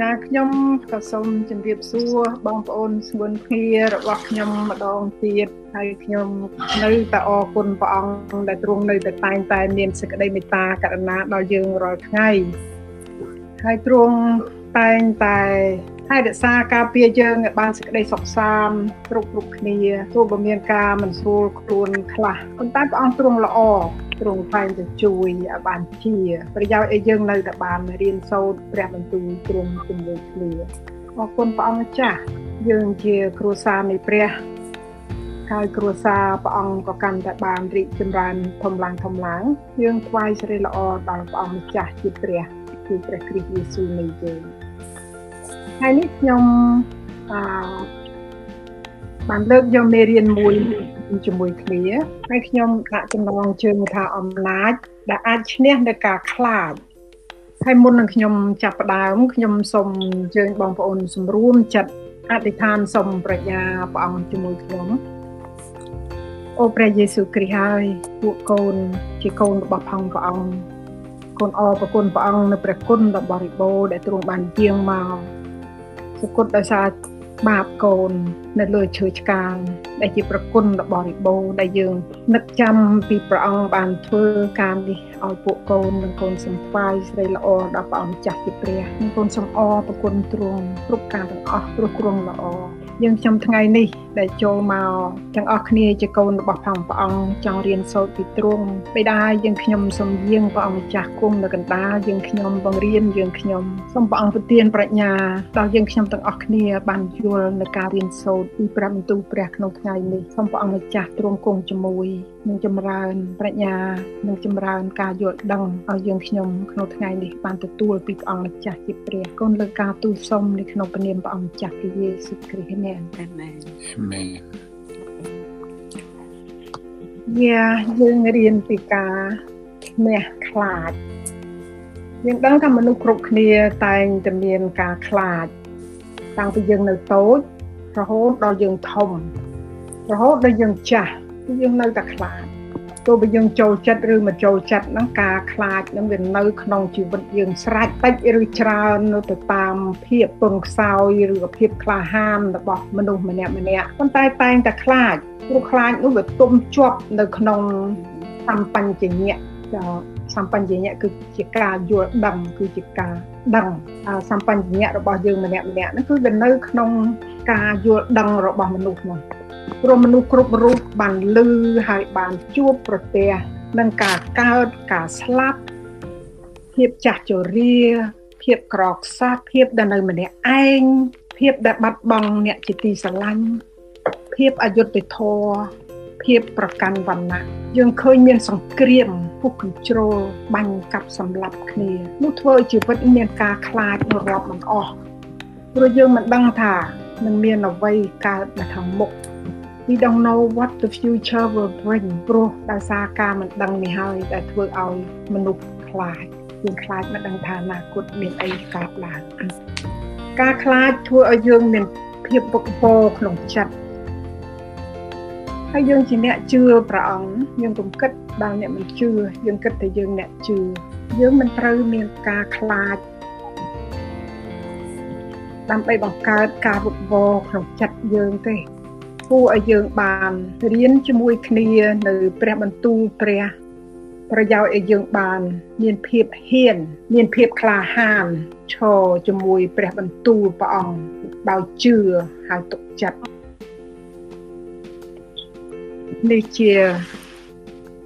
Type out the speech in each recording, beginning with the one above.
ចាខ្ញុំក៏សូមជម្រាបសួរបងប្អូនស្ងួនគ្នារបស់ខ្ញុំម្ដងទៀតហើយខ្ញុំនៅតែអរគុណព្រះអង្គដែលទ្រង់នៅតែតែងតែមានសេចក្តីមេត្តាករុណាដល់យើងរាល់ថ្ងៃហើយទ្រង់តែងតែ ថែរក្សាការពារយើងឲ្យបានសេចក្តីសុខសាន្តគ្រប់គ្រប់គ្នាទោះបើមានការមិនស្រួលខ្លួនខ្លះប៉ុន្តែព្រះអង្គទ្រង់ល្អទ្រង់តែងតែជួយឲ្យបានជាប្រយោជន៍ឲ្យយើងនៅតែបានរៀនសូត្រព្រះបន្ទូលទ្រង់ជាមួយគ្នាអរគុណព្រះអង្គម្ចាស់យើងជាគ្រួសារនៃព្រះហើយគ្រួសារព្រះអង្គក៏កាន់តែបានរីកចម្រើនធំឡើងធំឡើងយើងថ្វាយសិរីល្អដល់ព្រះអង្គម្ចាស់ជាព្រះគឺព្រះគ្រីស្ទយេស៊ូវនៃយើង ថ្ងៃនេះខ្ញុំអឺបានលើកយកមេរៀនមួយជាមួយគ្នាហើយខ្ញុំដាក់ចំណងជើងថាអំណាចដែលអាចឈ្នះនៅការខ្លាចហើយមុននឹងខ្ញុំចាប់ផ្ដើមខ្ញុំសូមអញ្ជើញបងប្អូនសម្រួមចិត្តអធិដ្ឋានសូមប្រាជ្ញាព្រះអង្គជាមួយខ្ញុំអូព្រះយេស៊ូវគ្រីស្ទហើយពួកកូនជាកូនរបស់ផងព្រះអង្គកូនអរប្រគុណព្រះអង្គនៅព្រះគុណដ៏បរិបូរណ៍ដែលទ្រង់បានយាងមក សុគតដោយសារបាបកូននៅលើឈើឆ្កាងដែលជាប្រគុណរបស់បរិបូរដែលយើងនឹកចាំពីព្រះអង្គបានធ្វើការនេះឲ្យពួកកូននិងកូនសំថ្វាយស្រីល្អដល់ព្រះអង្គចាស់ជាព្រះនិងកូនសំអរប្រគុណទ្រង់គ្រប់ការទាំងអស់ព្រោះទ្រង់ល្អ យើងខ្ញុំថ្ងៃនេះដែលចូលមកទាំងអស់គ្នាជាកូនរបស់ផងព្រះអង្គចង់រៀនសូត្រពីទ្រង់បិតាយើងខ្ញុំសូមយាងព្រះអង្គម្ចាស់គុំនៅកណ្ដាលយើងខ្ញុំបង្រៀនយើងខ្ញុំសូមព្រះអង្គប្រទានប្រាជ្ញាដល់យើងខ្ញុំទាំងអស់គ្នាបានយល់នៅការរៀនសូត្រពីព្រះបន្ទូលព្រះក្នុងថ្ងៃនេះសូមព្រះអង្គម្ចាស់ទ្រង់គង់ជាមួយនឹងចម្រើនប្រាជ្ញានិងចម្រើនការយល់ដឹងឲ្យយើងខ្ញុំក្នុងថ្ងៃនេះបានទទួលពីព្រះអង្គម្ចាស់ជាព្រះគុណលើការទូលសុំនៅក្នុងព្រះនាមព្រះអង្គម្ចាស់ព្រះយេស៊ូវគ្រីស្ទនេះអាមែនអាមែនយ៉ាយើងរៀនពីការឈ្នះខ្លាចយើងដឹងថាមនុស្សគ្រប់គ្នាតែងតែមានការខ្លាចតាំងពីយើងនៅតូចរហូតដល់យើងធំរហូតដល់យើងចាស់ យើងនៅតែខ្លាចទោះបីយើងចូលចិត្តឬមិនចូលចិត្តហ្នឹងការខ្លាចហ្នឹងវានៅក្នុងជីវិតយើងស្រេចតិចឬច្រើននៅទៅតាមភាពពឹងខ្សោយឬក៏ភាពក្លាហានរបស់មនុស្សម្នាក់ម្នាក់ប៉ុន្តែតែងតែខ្លាចព្រោះខ្លាចនោះវាទុំជាប់នៅក្នុងសម្បញ្ញញ្ញៈសម្បញ្ញញ្ញៈគឺជាការយល់ដឹងគឺជាការដឹងសម្បញ្ញញ្ញៈរបស់យើងម្នាក់ម្នាក់ហ្នឹងគឺវានៅក្នុងការយល់ដឹងរបស់មនុស្សនោះ ព្រោះមនុស្សគ្រប់រូបបានលឺហើយបានជួបប្រទះនឹងការកើតការស្លាប់ភាពចាស់ជរាភាពក្រខ្សត់ភាពដែលនៅម្នាក់ឯងភាពដែលបាត់បង់អ្នកជាទីស្រឡាញ់ភាពអយុត្តិធម៌ភាពប្រកាន់វណ្ណៈយើងឃើញមានសង្គ្រាមពុះកញ្ជ្រោលបាញ់កាប់សម្លាប់គ្នានោះធ្វើឲ្យជីវិតមានការខ្លាចរាប់មិនអស់ព្រោះយើងមិនដឹងថានឹងមានអ្វីកើតនៅខាងមុខ we don't know what the future will bring ព្រោះដោយសារការមិនដឹងនេះហើយដែលធ្វើឲ្យមនុស្សខ្លាចយើងខ្លាចមិនដឹងថាអនាគតមានអីកើតឡើងការខ្លាចធ្វើឲ្យយើងមានភាពវឹកវរក្នុងចិត្តហើយយើងជាអ្នកជឿព្រះអង្គយើងកុំគិតដល់អ្នកមិនជឿយើងគិតតែយើងអ្នកជឿយើងមិនត្រូវមានការខ្លាចដើម្បីបង្កើតការវឹកវរក្នុងចិត្តយើងទេ គួរឲ្យយើងបានរៀនជាមួយគ្នានៅព្រះបន្ទូលព្រះប្រយោជន៍ឲ្យយើងបាន មានភាពហ៊ាន មានភាពក្លាហានឈរជាមួយព្រះបន្ទូលព្រះអង្គដោយជឿហើយទុកចិត្តនេះជា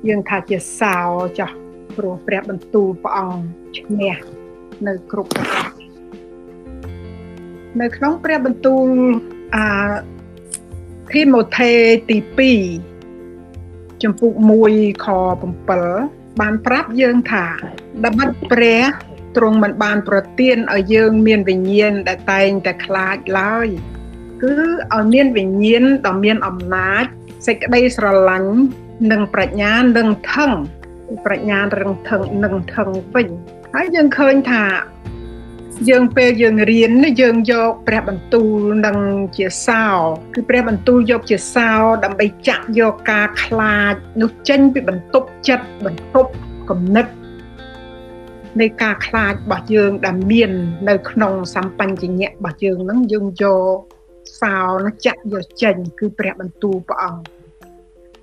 យើងថាជាសោចាស់ព្រោះព្រះបន្ទូលព្រះអង្គឈ្នះនៅគ្រប់ប្រការនៅក្នុងព្រះបន្ទូលអា ធីម៉ូថេទី2ចំពុក1ខ7បានប្រាប់យើងថាដបិតព្រះទ្រង់មិនបានប្រទានឲ្យយើងមានវិញ្ញាណដែលតែងតែខ្លាចឡើយគឺឲ្យមានវិញ្ញាណដ៏មានអំណាចសេចក្តីស្រឡាញ់និងប្រាជ្ញានឹងថឹងប្រាជ្ញារឹងថឹងនឹងថឹងវិញហើយយើងឃើញថា យើងពេលយើងរៀនយើងយកព្រះបន្ទូលនឹងជាសោគឺព្រះបន្ទូលយកជាសោដើម្បីចាក់យកការខ្លាចនោះចេញពីបន្ទប់ចិត្តបន្ទប់គំនិតនៃការខ្លាចរបស់យើងដែលមាននៅក្នុងសម្បញ្ញៈរបស់យើងហ្នឹងយើងយកសោនចាក់យកចេញគឺព្រះបន្ទូលព្រះអង្គ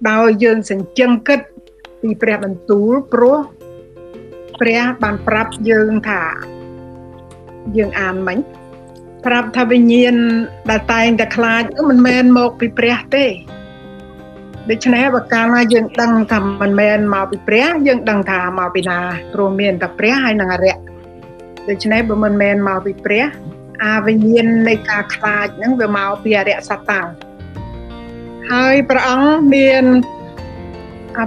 ដោយយើងសញ្ជឹងគិតពីព្រះបន្ទូលព្រោះព្រះបានប្រាប់យើងថា យើងអានមិញប្រាប់ថាវិញ្ញាណដែលតែងតែខ្លាចមិនមែនមកពីព្រះទេដូច្នេះបើកាលណាយើងដឹងថាមិនមែនមកពីព្រះយើងដឹងថាមកពីណាព្រោះមានតែព្រះហើយនឹងអរិយដូច្នេះបើមិនមែនមកពីព្រះអាវិញ្ញាណនៃការខ្លាចហ្នឹងវាមកពីអរិយសត្វតាំងហើយព្រះអង្គមាន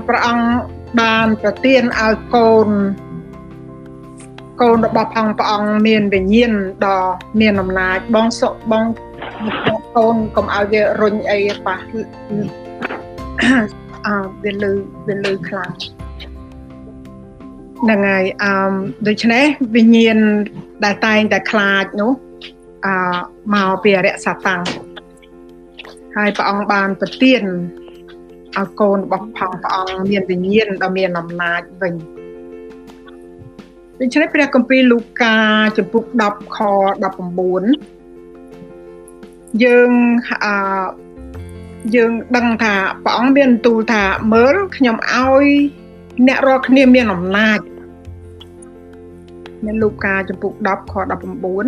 ព្រះអង្គបានប្រទានឲ្យកូន កូនរបស់ផងព្រះអង្គមានវិញ្ញាណដ៏មានអំណាចបងសុបងកូនកុំឲ្យវារុញអីប៉ះអឺវាលឺវាលឺខ្លាំងហ្នឹងហើយអឺដូច្នេះវិញ្ញាណដែលតែងតែខ្លាចនោះអឺមកពីអរិយសតាំងហើយព្រះអង្គបានប្រទានឲ្យកូនរបស់ផងព្រះអង្គមានវិញ្ញាណដ៏មានអំណាចវិញ ដូច្នេះព្រះគម្ពីរលូកាចំពុក10ខ19យើងអឺយើងដឹងថាព្រះអង្គមានទូលថាមើលខ្ញុំឲ្យអ្នករាល់គ្នាមានអំណាចនៅលូកាចំពុក10ខ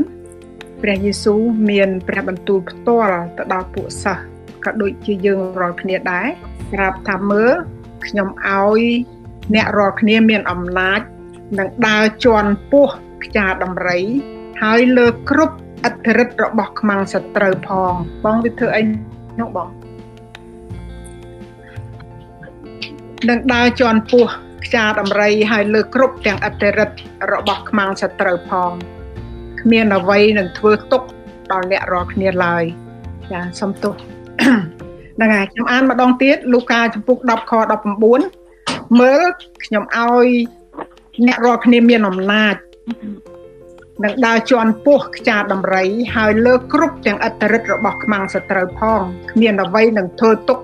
19ព្រះយេស៊ូវមានព្រះបន្ទូលផ្ទាល់ទៅដល់ពួកសិស្សក៏ដូចជាយើងរាល់គ្នាដែរប្រាប់ថាមើលខ្ញុំឲ្យអ្នករាល់គ្នាមានអំណាច នឹងដើរជន់ពោះខ្យាដំរី ហើយលើគ្រប់អធិរិទ្ធរបស់ខ្មាំងសត្រូវផង បងវាធ្វើអីនោះបងនឹងដើរជន់ពោះខ្យាដំរីហើយលើគ្រប់ទាំងអធិរិទ្ធរបស់ខ្មាំងសត្រូវផងគ្មានអ្វីនឹងធ្វើទុកដល់អ្នករាល់គ្នាឡើយចាសុំទោសហ្នឹងហើយខ្ញុំអានម្ដងទៀតលូកាចំពុក10ខ19មើលខ្ញុំឲ្យ អ្នករាល់គ្នាមានអំណាចនឹងដើរជន់ពោះខ្ចាដំរី ហើយលើគ្រប់ទាំងអត្តរិទ្ធរបស់ខ្មាំងសត្រូវផងគ្មានអ្វីនឹងធ្វើទុក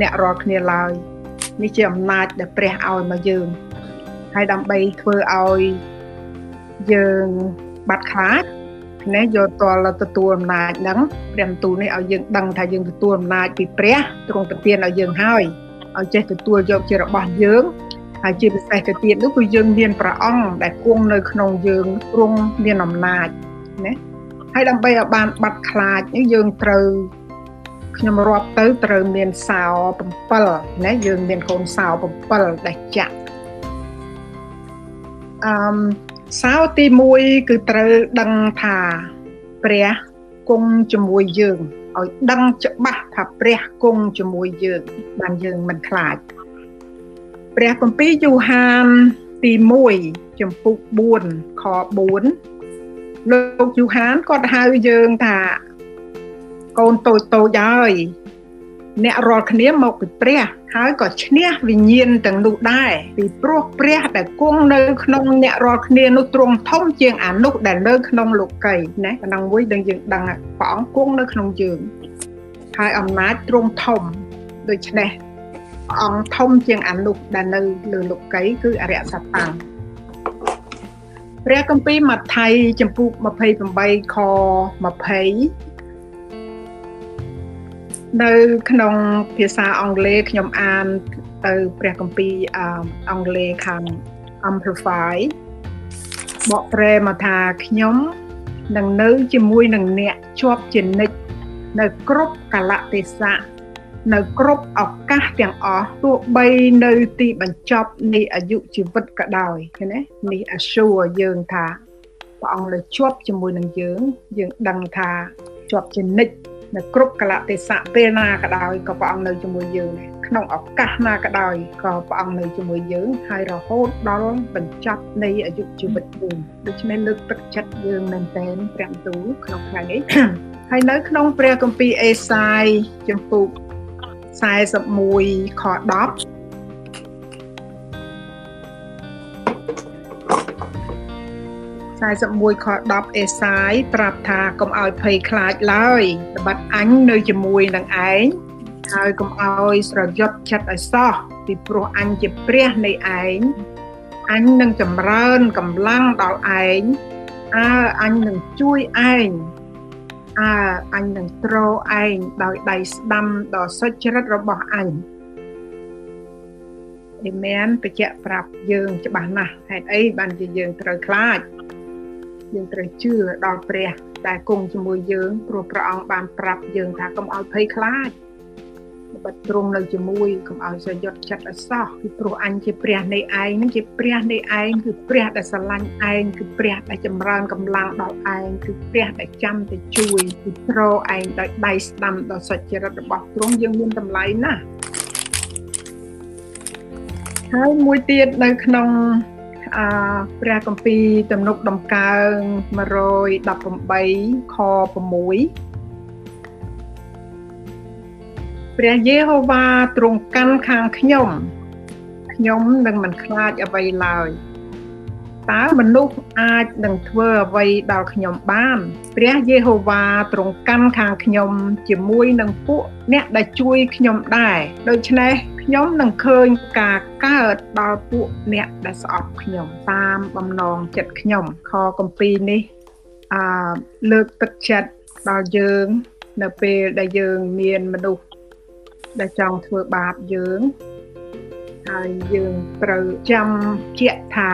អ្នករាល់គ្នាឡើយនេះជាអំណាចដែលព្រះឲ្យមកយើង ហើយដើម្បីធ្វើឲ្យយើងបាត់ខ្លាចនេះយកតលទទួលអំណាចហ្នឹងព្រះបន្ទូលនេះឲ្យយើងដឹងថាយើងទទួលអំណាចពីព្រះទ្រង់ប្រទានឲ្យយើងហើយឲ្យចេះទទួលយកជារបស់យើង ហើយជាពិសេសទៅទៀតនោះគឺយើងមានព្រះអង្គដែលគង់នៅក្នុងយើងទ្រង់មានអំណាចណាហើយដើម្បីឲ្យបានបាត់ខ្លាចនេះយើងត្រូវខ្ញុំរាប់ទៅត្រូវមានសោ7ណាយើងមានកូនសោ7ដែលចាក់អឺសោទី1គឺត្រូវដឹងថាព្រះគង់ជាមួយយើងឲ្យដឹងច្បាស់ថាព្រះគង់ជាមួយយើងបានយើងមិនខ្លាច ព្រះគម្ពីរយូហានទី1ចំពុក4ខ4លោកយូហានគាត់ហៅយើងថាកូនតូចតូចហើយអ្នករាល់គ្នាមកពីព្រះហើយក៏ឈ្នះវិញ្ញាណទាំងនោះដែរពីព្រោះព្រះដែលគង់នៅក្នុងអ្នករាល់គ្នានោះទ្រង់ធំជាងអានោះដែលនៅក្នុងលោកីណាប៉ុណ្ណឹងមួយដែលយើងដឹងព្រះអង្គគង់នៅក្នុងយើងហើយអំណាចទ្រង់ធំដូច្នេះព្រះ អង្គធំជាងអានុដែលនៅលើលោកីគឺអរិយសត្តាំងព្រះគម្ពីរម៉ាថាយចំពុក28ខ20នៅក្នុងភាសាអង់គ្លេសខ្ញុំអានទៅព្រះគម្ពីរអង់គ្លេសខាង Amplify បកប្រែមកថាខ្ញុំនឹងនៅជាមួយនឹងអ្នកជាប់ជានិច្ចនៅគ្រប់កលៈទេសៈ នៅគ្រប់ឱកាសទាំងអស់ទោះបីនៅទីបញ្ចប់នៃអាយុជីវិតក៏ដោយឃើញទេនេះ assure យើងថាព្រះអង្គនៅជាប់ជាមួយនឹងយើងយើងដឹងថាជាប់ជានិច្ចនៅគ្រប់កលៈទេសៈពេលណាក៏ដោយក៏ព្រះអង្គនៅជាមួយយើងដែរក្នុងឱកាសណាក៏ដោយក៏ព្រះអង្គនៅជាមួយយើងហើយរហូតដល់បញ្ចប់នៃអាយុជីវិតយើងដូច្នេះលើកទឹកចិត្តយើងមែនទែនព្រះទូលក្នុងថ្ងៃនេះហើយនៅក្នុងព្រះគម្ពីរអេសាយចំពុក 41ខ10 41ខ10អេសាយប្រាប់ថាកុំឲ្យភ័យខ្លាចឡើយត្បិតអញនៅជាមួយនឹងឯងហើយកុំឲ្យស្រយុតចិត្តឲ្យសោះពីព្រោះអញជាព្រះនៃឯងអញនឹងចម្រើនកម្លាំងដល់ឯងអើអញនឹងជួយឯង អើអញនឹងទ្រឯងដោយដៃស្ដាំដ៏សុចរិតរបស់អញអេមែនបញ្ជាក់ប្រាប់យើងច្បាស់ណាស់ហេតុអីបានជាយើងត្រូវខ្លាចយើងត្រូវជឿដល់ព្រះដែលគង់ជាមួយយើងព្រោះព្រះអង្គបានប្រាប់យើងថាកុំឲ្យភ័យខ្លាច បិទទ្រង់នៅជាមួយកុំឲ្យសយត់ចិត្តឲ្យសោះពីព្រោះអញជាព្រះនៃឯងនឹងជាព្រះនៃឯងគឺព្រះដែលស្រឡាញ់ឯងគឺព្រះដែលចម្រើនកម្លាំងដល់ឯងគឺព្រះដែលចាំទៅជួយគឺត្រឯងដោយដៃស្ដាំដ៏សុចរិតរបស់ទ្រង់យើងមានតម្លៃណាស់ហើយមួយទៀតនៅក្នុងអព្រះគម្ពីរទំនុកដំកើង118ខ6 ព្រះយេហូវ៉ាទ្រង់កាន់ខាងខ្ញុំខ្ញុំនឹងមិនខ្លាចអ្វីឡើយតើមនុស្សអាចនឹងធ្វើអ្វីដល់ខ្ញុំបានព្រះយេហូវ៉ាទ្រង់កាន់ខាងខ្ញុំជាមួយនឹងពួកអ្នកដែលជួយខ្ញុំដែរដូច្នេះខ្ញុំនឹងឃើញការកើតដល់ពួកអ្នកដែលស្អប់ខ្ញុំតាមបំណងចិត្តខ្ញុំខកំពីនេះអឺលើកទឹកចិត្តដល់យើងនៅពេលដែលយើងមានមនុស្ស ដែលចង់ធ្វើបាបយើងហើយយើងត្រូវចាំជាក់ថា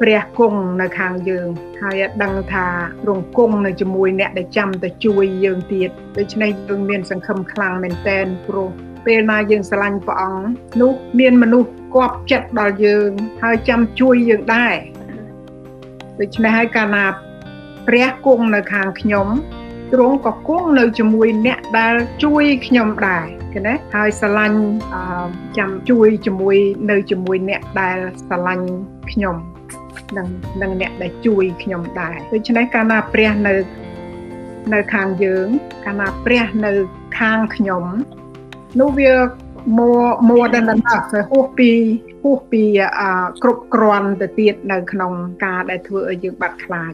ព្រះគង់នៅខាងយើងហើយដឹងថារងគង់នៅជាមួយអ្នកដែលចាំទៅជួយយើងទៀតដូច្នេះយើងមានសង្ឃឹមខ្លាំងមែនតែនព្រោះពេលណាយើងស្រឡាញ់ព្រះអង្គនោះមានមនុស្សគប់ចិត្តដល់យើងហើយចាំជួយយើងដែរដូច្នេះហើយកាលណាព្រះគង់នៅខាងខ្ញុំទ្រង់ក៏គង់នៅជាមួយអ្នកដែលជួយខ្ញុំដែរ ឃើញទេហើយស្រឡាញ់ចាំជួយជាមួយនៅជាមួយអ្នកដែលស្រឡាញ់ខ្ញុំនិងនិងអ្នកដែលជួយខ្ញុំដែរដូច្នេះកាលណាព្រះនៅនៅខាងយើងកាលណាព្រះនៅខាងខ្ញុំនោះវា more more than enough ហួសពីហួសពីគ្រប់គ្រាន់ទៅទៀតនៅក្នុងការដែលធ្វើឲ្យយើងបាត់ខ្លាច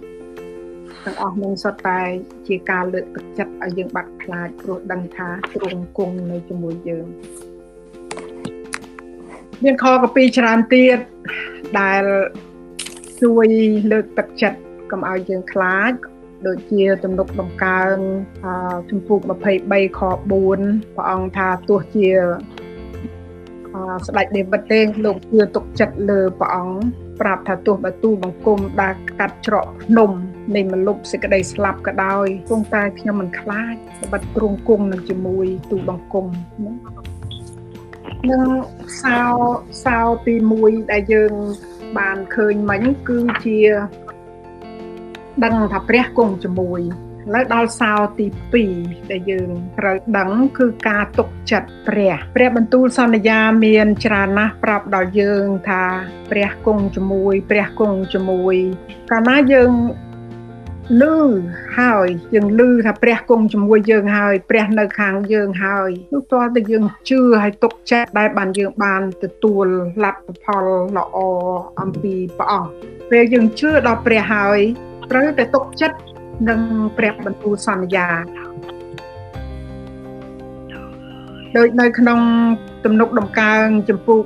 ទាំងអស់នឹងសុទ្ធតែជាការលើកទឹកចិត្តឲ្យយើងបាត់ខ្លាចព្រោះដឹងថាទ្រង់គង់នៅជាមួយយើងមានខកពីច្រើនទៀតដែលជួយលើកទឹកចិត្តកុំឲ្យយើងខ្លាចដូចជាទំនុកដំកើងជំពូក23ខ4ព្រះអង្គថាទោះជាស្ដេចដេវីតទេលោកជឿទុកចិត្តលើព្រះអង្គប្រាប់ថាទោះបើទូបង្គំដើរកាត់ច្រកភ្នំ នៃមលុបសេចក្តីស្លាប់ក៏ដោយគង់តែខ្ញុំមិនខ្លាចបិទទ្រង់គង់នឹងជាមួយទូបង្គំនឹងសោសោទី1ដែលយើងបានឃើញមិញគឺជាដឹងថាព្រះគង់ជាមួយឥឡូវដល់សោទី2ដែលយើងត្រូវដឹងគឺការទុកចិត្តព្រះព្រះបន្ទូលសន្យាមានច្រើនណាស់ប្រាប់ដល់យើងថាព្រះគង់ជាមួយព្រះគង់ជាមួយកាលណាយើង លឺហើយយើងលឺថាព្រះគង់ជាមួយយើងហើយព្រះនៅខាងយើងហើយនោះតើតែយើងជឿហើយទុកចិត្តដែលបានយើងបានទទួលលទ្ធផលល្អអំពីព្រះអង្គពេលយើងជឿដល់ព្រះហើយត្រូវតែទុកចិត្តនិងព្រះបន្ទូលសន្យាដោយនៅក្នុងទំនុកដំកើងចំពុក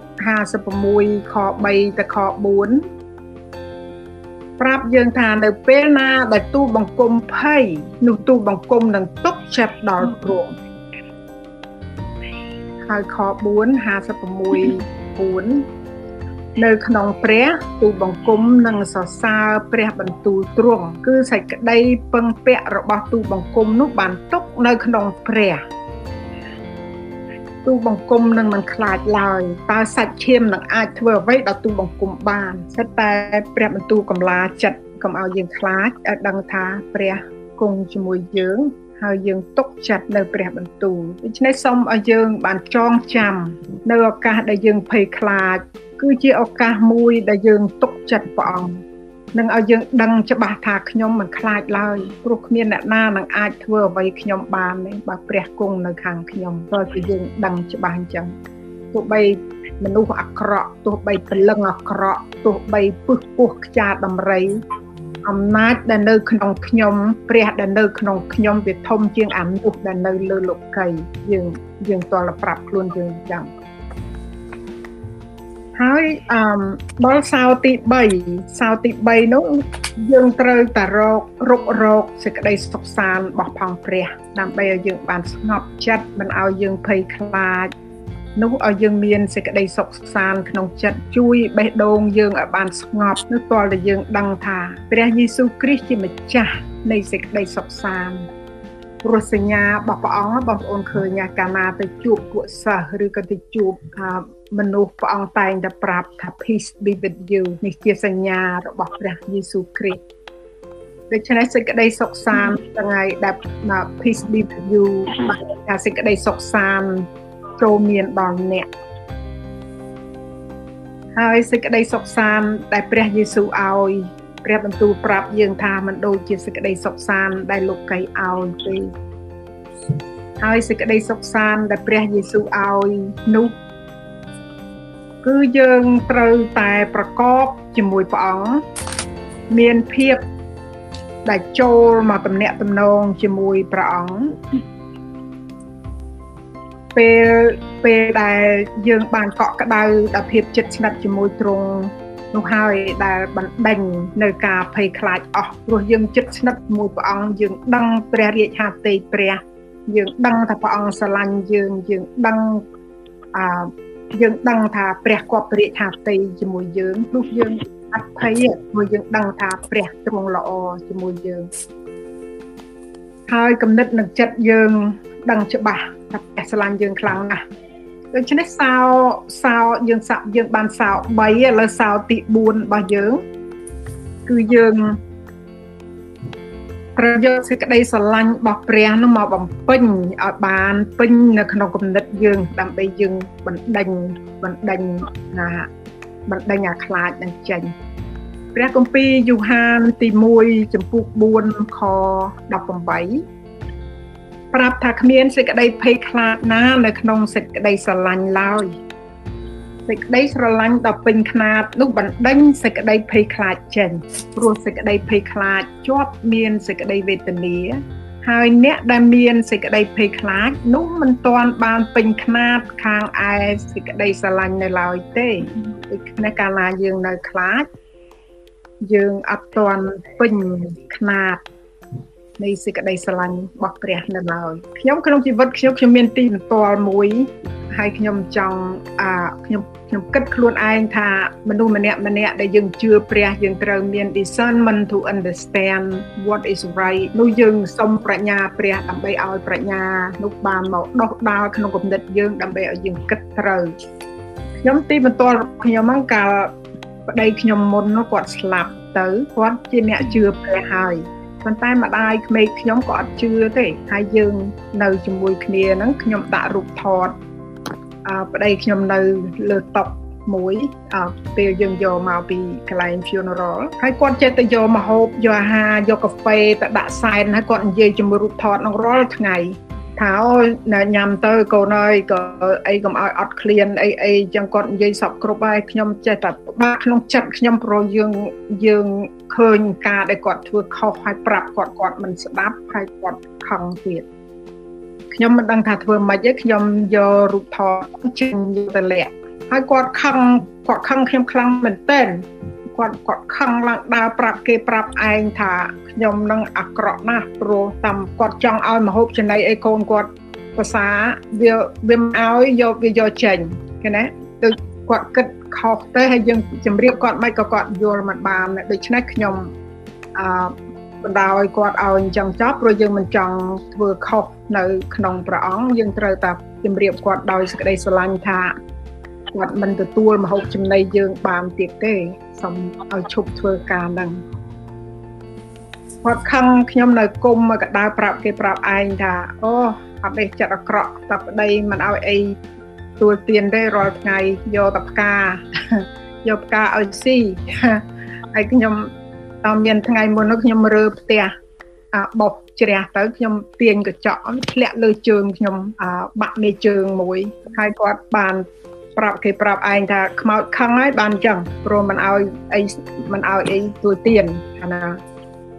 56ខ3ទៅខ4 ប្រាប់យើងថានៅពេលណាដែលទូបង្គំភ័យនោះទូបង្គំនឹងទុកចិត្តដល់ទ្រង់ហើយខ4 56 4នៅក្នុងព្រះទូបង្គំនិងសរសើរព្រះបន្ទូលទ្រង់គឺសេចក្តីពឹងពាក់របស់ទូបង្គំនោះបានទុកនៅក្នុងព្រះ ទូបង្គំនឹងមិនខ្លាចឡើយតើសាច់ឈាមនឹងអាចធ្វើអ្វីដល់ទូបង្គំបានសិតតែព្រះបន្ទូលកំឡាចិត្តកុំឲ្យយើងខ្លាចឲ្យដឹងថាព្រះគង់ជាមួយយើងហើយយើងទុកចិត្តនៅព្រះបន្ទូលដូច្នេះសូមឲ្យយើងបានចងចាំនៅឱកាសដែលយើងភ័យខ្លាចគឺជាឱកាសមួយដែលយើងទុកចិត្តព្រះអង្គ នឹងឲ្យយើងដឹងច្បាស់ថាខ្ញុំមិនខ្លាចឡើយព្រោះគ្មានអ្នកណានឹងអាចធ្វើអ្វីខ្ញុំបានទេបើព្រះគង់នៅខាងខ្ញុំព្រោះគឺយើងដឹងច្បាស់អញ្ចឹងទោះបីមនុស្សអាក្រក់ទោះបីព្រលឹងអាក្រក់ទោះបីពឹសពោះខ្ចាដំរីអំណាចដែលនៅក្នុងខ្ញុំព្រះដែលនៅក្នុងខ្ញុំវាធំជាងអានុដែលនៅលើលោកីយើងយើងតលប្រាប់ខ្លួនយើងអញ្ចឹង ហហើយអឺដល់សៅទី3សៅទី3នោះយើងត្រូវតែរករករកសេចក្តីសុខសាន្តរបស់ផងព្រះដើម្បីឲ្យយើងបានស្ងប់ចិត្តមិនឲ្យយើងភ័យខ្លាចនោះឲ្យយើងមានសេចក្តីសុខសាន្តក្នុងចិត្តជួយបេះដូងយើងឲ្យបានស្ងប់នោះទាល់តែយើងដឹងថាព្រះយេស៊ូវគ្រីស្ទជាម្ចាស់នៃសេចក្តីសុខសាន្តព្រោះសញ្ញារបស់ព្រះអង្គបងប្អូនឃើញកាលណាទៅជួបពួកសិស្សឬក៏ទៅជួប មនុស្សព្រះអង្គតែងតែប្រាប់ថា peace be with you នេះជាសញ្ញារបស់ព្រះយេស៊ូវគ្រីស្ទដូច្នេះសេចក្តីសុខសាន្តថ្ងៃដែល peace be with you ថាសេចក្តីសុខសាន្តចូលមានដល់អ្នកហើយសេចក្តីសុខសាន្តដែលព្រះយេស៊ូវឲ្យព្រះបន្ទូលប្រាប់យើងថាมันដូចជាសេចក្តីសុខសាន្តដែលលោកីឲ្យទេហើយសេចក្តីសុខសាន្តដែលព្រះយេស៊ូវឲ្យនោះ គឺយើងត្រូវតែប្រកបជាមួយព្រះអង្គមានភាពដែលចូលមកតំណាក់តំណងជាមួយព្រះអង្គពេលពេលដែលយើងបានកក់ក្ដៅដល់ភាពចិត្តស្និទ្ធជាមួយទ្រង់នោះហើយដែលបណ្ដេញនៅការភ័យខ្លាចអស់ព្រោះយើងចិត្តស្និទ្ធជាមួយព្រះអង្គយើងដឹងព្រះរាជហត្ថីព្រះ យើងដឹងថាព្រះអង្គស្រឡាញ់យើងយើងដឹងអឺ យើងដឹងថាព្រះគាត់ព្រះរាជហត្ថីជាមួយយើងព្រោះយើងអភ័យព្រោះយើងដឹងថាព្រះទ្រង់ល្អជាមួយយើងហើយគំនិតនិងចិត្តយើងដឹងច្បាស់ថាព្រះស្រឡាញ់យើងខ្លាំងណាស់ដូច្នេះសោសោយើងសាក់យើងបានសោ3ឥឡូវសោទី4របស់យើងគឺយើង ត្រូវយកសេចក្តីស្រឡាញ់របស់ព្រះនោះមកបំពេញឲ្យបានពេញនៅក្នុងគំនិតយើងដើម្បីយើងបណ្ដេញបណ្ដេញណាបណ្ដេញអាខ្លាចនឹងចេញព្រះគម្ពីរយូហានទី1ចំពុក4ខ18ប្រាប់ថាគ្មានសេចក្តីភ័យខ្លាចណានៅក្នុងសេចក្តីស្រឡាញ់ឡើយ សេចក្តីស្រឡាញ់ដ៏ពេញខ្នាតនោះបណ្ដេញសេចក្តីភ័យខ្លាចចេញព្រោះសេចក្តីភ័យខ្លាចជាប់មានសេចក្តីវេទនាហើយអ្នកដែលមានសេចក្តីភ័យខ្លាចនោះមិនទាន់បានពេញខ្នាតខាងឯសេចក្តីស្រឡាញ់នៅឡើយទេដូច្នេះកាលណាយើងនៅខ្លាចយើងអត់ទាន់ពេញខ្នាត នៃសេចក្តីស្រឡាញ់របស់ព្រះនៅឡើយខ្ញុំក្នុងជីវិតខ្ញុំខ្ញុំមានទីបន្ទាល់មួយហើយខ្ញុំចង់អាខ្ញុំខ្ញុំគិតខ្លួនឯងថាមនុស្សម្នាក់ម្នាក់ដែលយើងជឿព្រះយើងត្រូវមាន discernment to understand what is right នោះយើងសុំប្រាជ្ញាព្រះដើម្បីឲ្យប្រាជ្ញានោះបានមកដោះដាលក្នុងគំនិតយើងដើម្បីឲ្យយើងគិតត្រូវខ្ញុំទីបន្ទាល់ខ្ញុំហ្នឹងកាលប្តីខ្ញុំមុននោះគាត់ស្លាប់ទៅគាត់ជាអ្នកជឿព្រះហើយ ប៉ុន្តែម្ដាយក្មេកខ្ញុំក៏អត់ជឿទេហើយយើងនៅជាមួយគ្នាហ្នឹងខ្ញុំដាក់រូបថតអឺប្តីខ្ញុំនៅលើតុមួយអឺពេលយើងយកមកពីកន្លែង funeral ហើយគាត់ចេះតែយកមកហូបយកអាហារយកកាហ្វេទៅដាក់សែនហើយគាត់និយាយជាមួយរូបថតនឹងរាល់ថ្ងៃ ថាអូញ៉ាំទៅកូនអើយក៏អីកុំឲ្យអត់ឃ្លានអីអីចឹងគាត់និយាយសពគ្រប់ហើយខ្ញុំចេះតែបាក់ក្នុងចិត្តខ្ញុំព្រោះយើងយើងឃើញការដែលគាត់ធ្វើខុសហើយប្រាប់គាត់គាត់មិនស្ដាប់ហើយគាត់ខឹងទៀតខ្ញុំមិនដឹងថាធ្វើម៉េចទេខ្ញុំយករូបថតចេញយកទៅលាក់ហើយគាត់ខឹងគាត់ខឹងខ្ញុំខ្លាំងមែនទែន គាត់គាត់ខឹងឡើងដើរប្រាប់គេប្រាប់ឯងថាខ្ញុំនឹងអាក្រក់ណាស់ព្រោះតាមគាត់ចង់ឲ្យមហូបចំណីអីកូនគាត់ភាសាវាវាមិនឲ្យយកវាយកចេញឃើញណាដូចគាត់គិតខុសទៅហើយយើងជម្រាបគាត់មិនក៏គាត់យល់មិនបានដូច្នេះខ្ញុំអឺបណ្ដោយគាត់ឲ្យអញ្ចឹងចប់ព្រោះយើងមិនចង់ធ្វើខុសនៅក្នុងព្រះអង្គយើងត្រូវតែជម្រាបគាត់ដោយសេចក្តីស្រឡាញ់ថា គាត់មិនទទួលមហូបចំណីយើងបានទៀតទេសូមឲ្យឈប់ធ្វើការហ្នឹងគាត់ខឹងខ្ញុំនៅគុំមកកដៅប្រាប់គេប្រាប់ឯងថាអូអត់ទេចិត្តអាក្រក់តែប្តីមិនឲ្យអីទួលទៀនទេរាល់ថ្ងៃយកតែផ្កាយកផ្កាឲ្យស៊ីហើយខ្ញុំតើមានថ្ងៃមុននោះខ្ញុំរើផ្ទះអាបោះជ្រះទៅខ្ញុំទាញកញ្ចក់ធ្លាក់លើជើងខ្ញុំបាក់មេជើងមួយហើយគាត់បាន ប្រាប់គេប្រាប់ឯងថាខ្មោចខឹងហើយបានអញ្ចឹងព្រោះមិនឲ្យអីមិនឲ្យអីទួយទៀនអាណា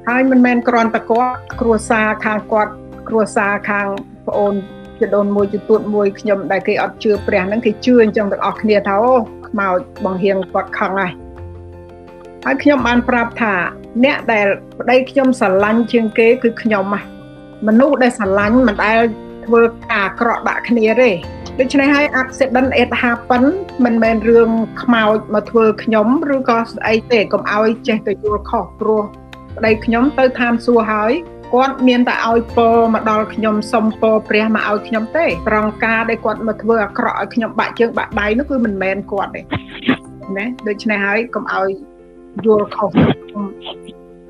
ហើយមិនមែនគ្រាន់តែគាត់គ្រួសារខាងគាត់គ្រួសារខាងប្អូនជាដូនមួយជាទួតមួយខ្ញុំដែលគេអត់ជឿព្រះហ្នឹងគេជឿអញ្ចឹងទាំងអស់គ្នាថាអូខ្មោចបង្រៀងគាត់ខឹងហើយហើយខ្ញុំបានប្រាប់ថា អ្នកដែលប្តីខ្ញុំស្រឡាញ់ជាងគេគឺខ្ញុំហ่ะមនុស្សដែលស្រឡាញ់មិនដែល ធ្វើការអាក្រក់ដាក់គ្នាទេដូច្នេះហើយ accident it happen មិនមែនរឿងខ្មោចមកធ្វើខ្ញុំឬក៏ស្អីទេកុំឲ្យចេះទៅយល់ខុសព្រោះប្តីខ្ញុំទៅឋានសួគ៌ហើយគាត់មានតែឲ្យពរមកដល់ខ្ញុំសុំពរព្រះមកឲ្យខ្ញុំទេត្រង់ការដែលគាត់មកធ្វើអាក្រក់ឲ្យខ្ញុំបាក់ជើងបាក់ដៃនោះគឺមិនមែនគាត់ទេណាដូច្នេះហើយកុំឲ្យយល់ខុស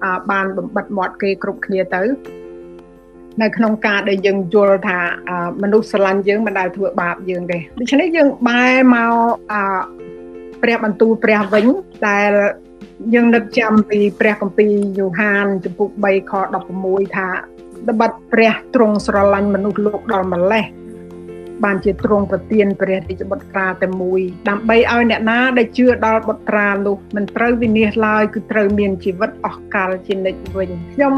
អាបានបំបិតមាត់គេគ្រប់គ្នាទៅ នៅក្នុងការដែលយើងយល់ថាមនុស្សស្រឡាញ់យើងមិនដែលធ្វើបាបយើងទេដូច្នេះយើងបែរមកព្រះបន្ទូលព្រះវិញដែលយើងនឹកចាំពីព្រះគម្ពីរយូហានចំពុក3ខ16ថាត្បិតព្រះទ្រង់ស្រឡាញ់មនុស្សលោកដល់ម្លេះ បានជាទ្រង់ប្រទានព្រះរាជបុត្រាតែមួយ ដើម្បីឲ្យអ្នកណាដែលជឿដល់បុត្រានោះមិនត្រូវវិនាសឡើយគឺត្រូវមានជីវិតអស់កលជានិច្ចវិញខ្ញុំ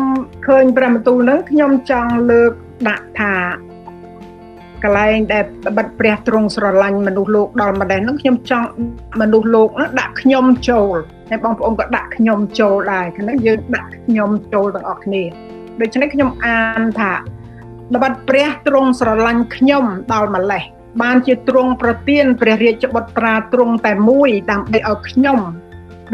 ឃើញព្រះបន្ទូលនឹងខ្ញុំចង់លើកដាក់ថាកន្លែងដែលបិទព្រះទ្រង់ស្រឡាញ់មនុស្សលោកដល់ម្ដេះនោះខ្ញុំចង់មនុស្សលោកដាក់ខ្ញុំចូលហើយបងប្អូនក៏ដាក់ខ្ញុំចូលដែរហ្នឹងយើងដាក់ខ្ញុំចូលទាំងអស់គ្នាដូច្នេះខ្ញុំអានថា ល្បិតព្រះទ្រង់ស្រឡាញ់ខ្ញុំដល់ម្លេះបានជាទ្រង់ប្រទានព្រះរាជបុត្រាទ្រង់តែមួយដើម្បីឲ្យខ្ញុំ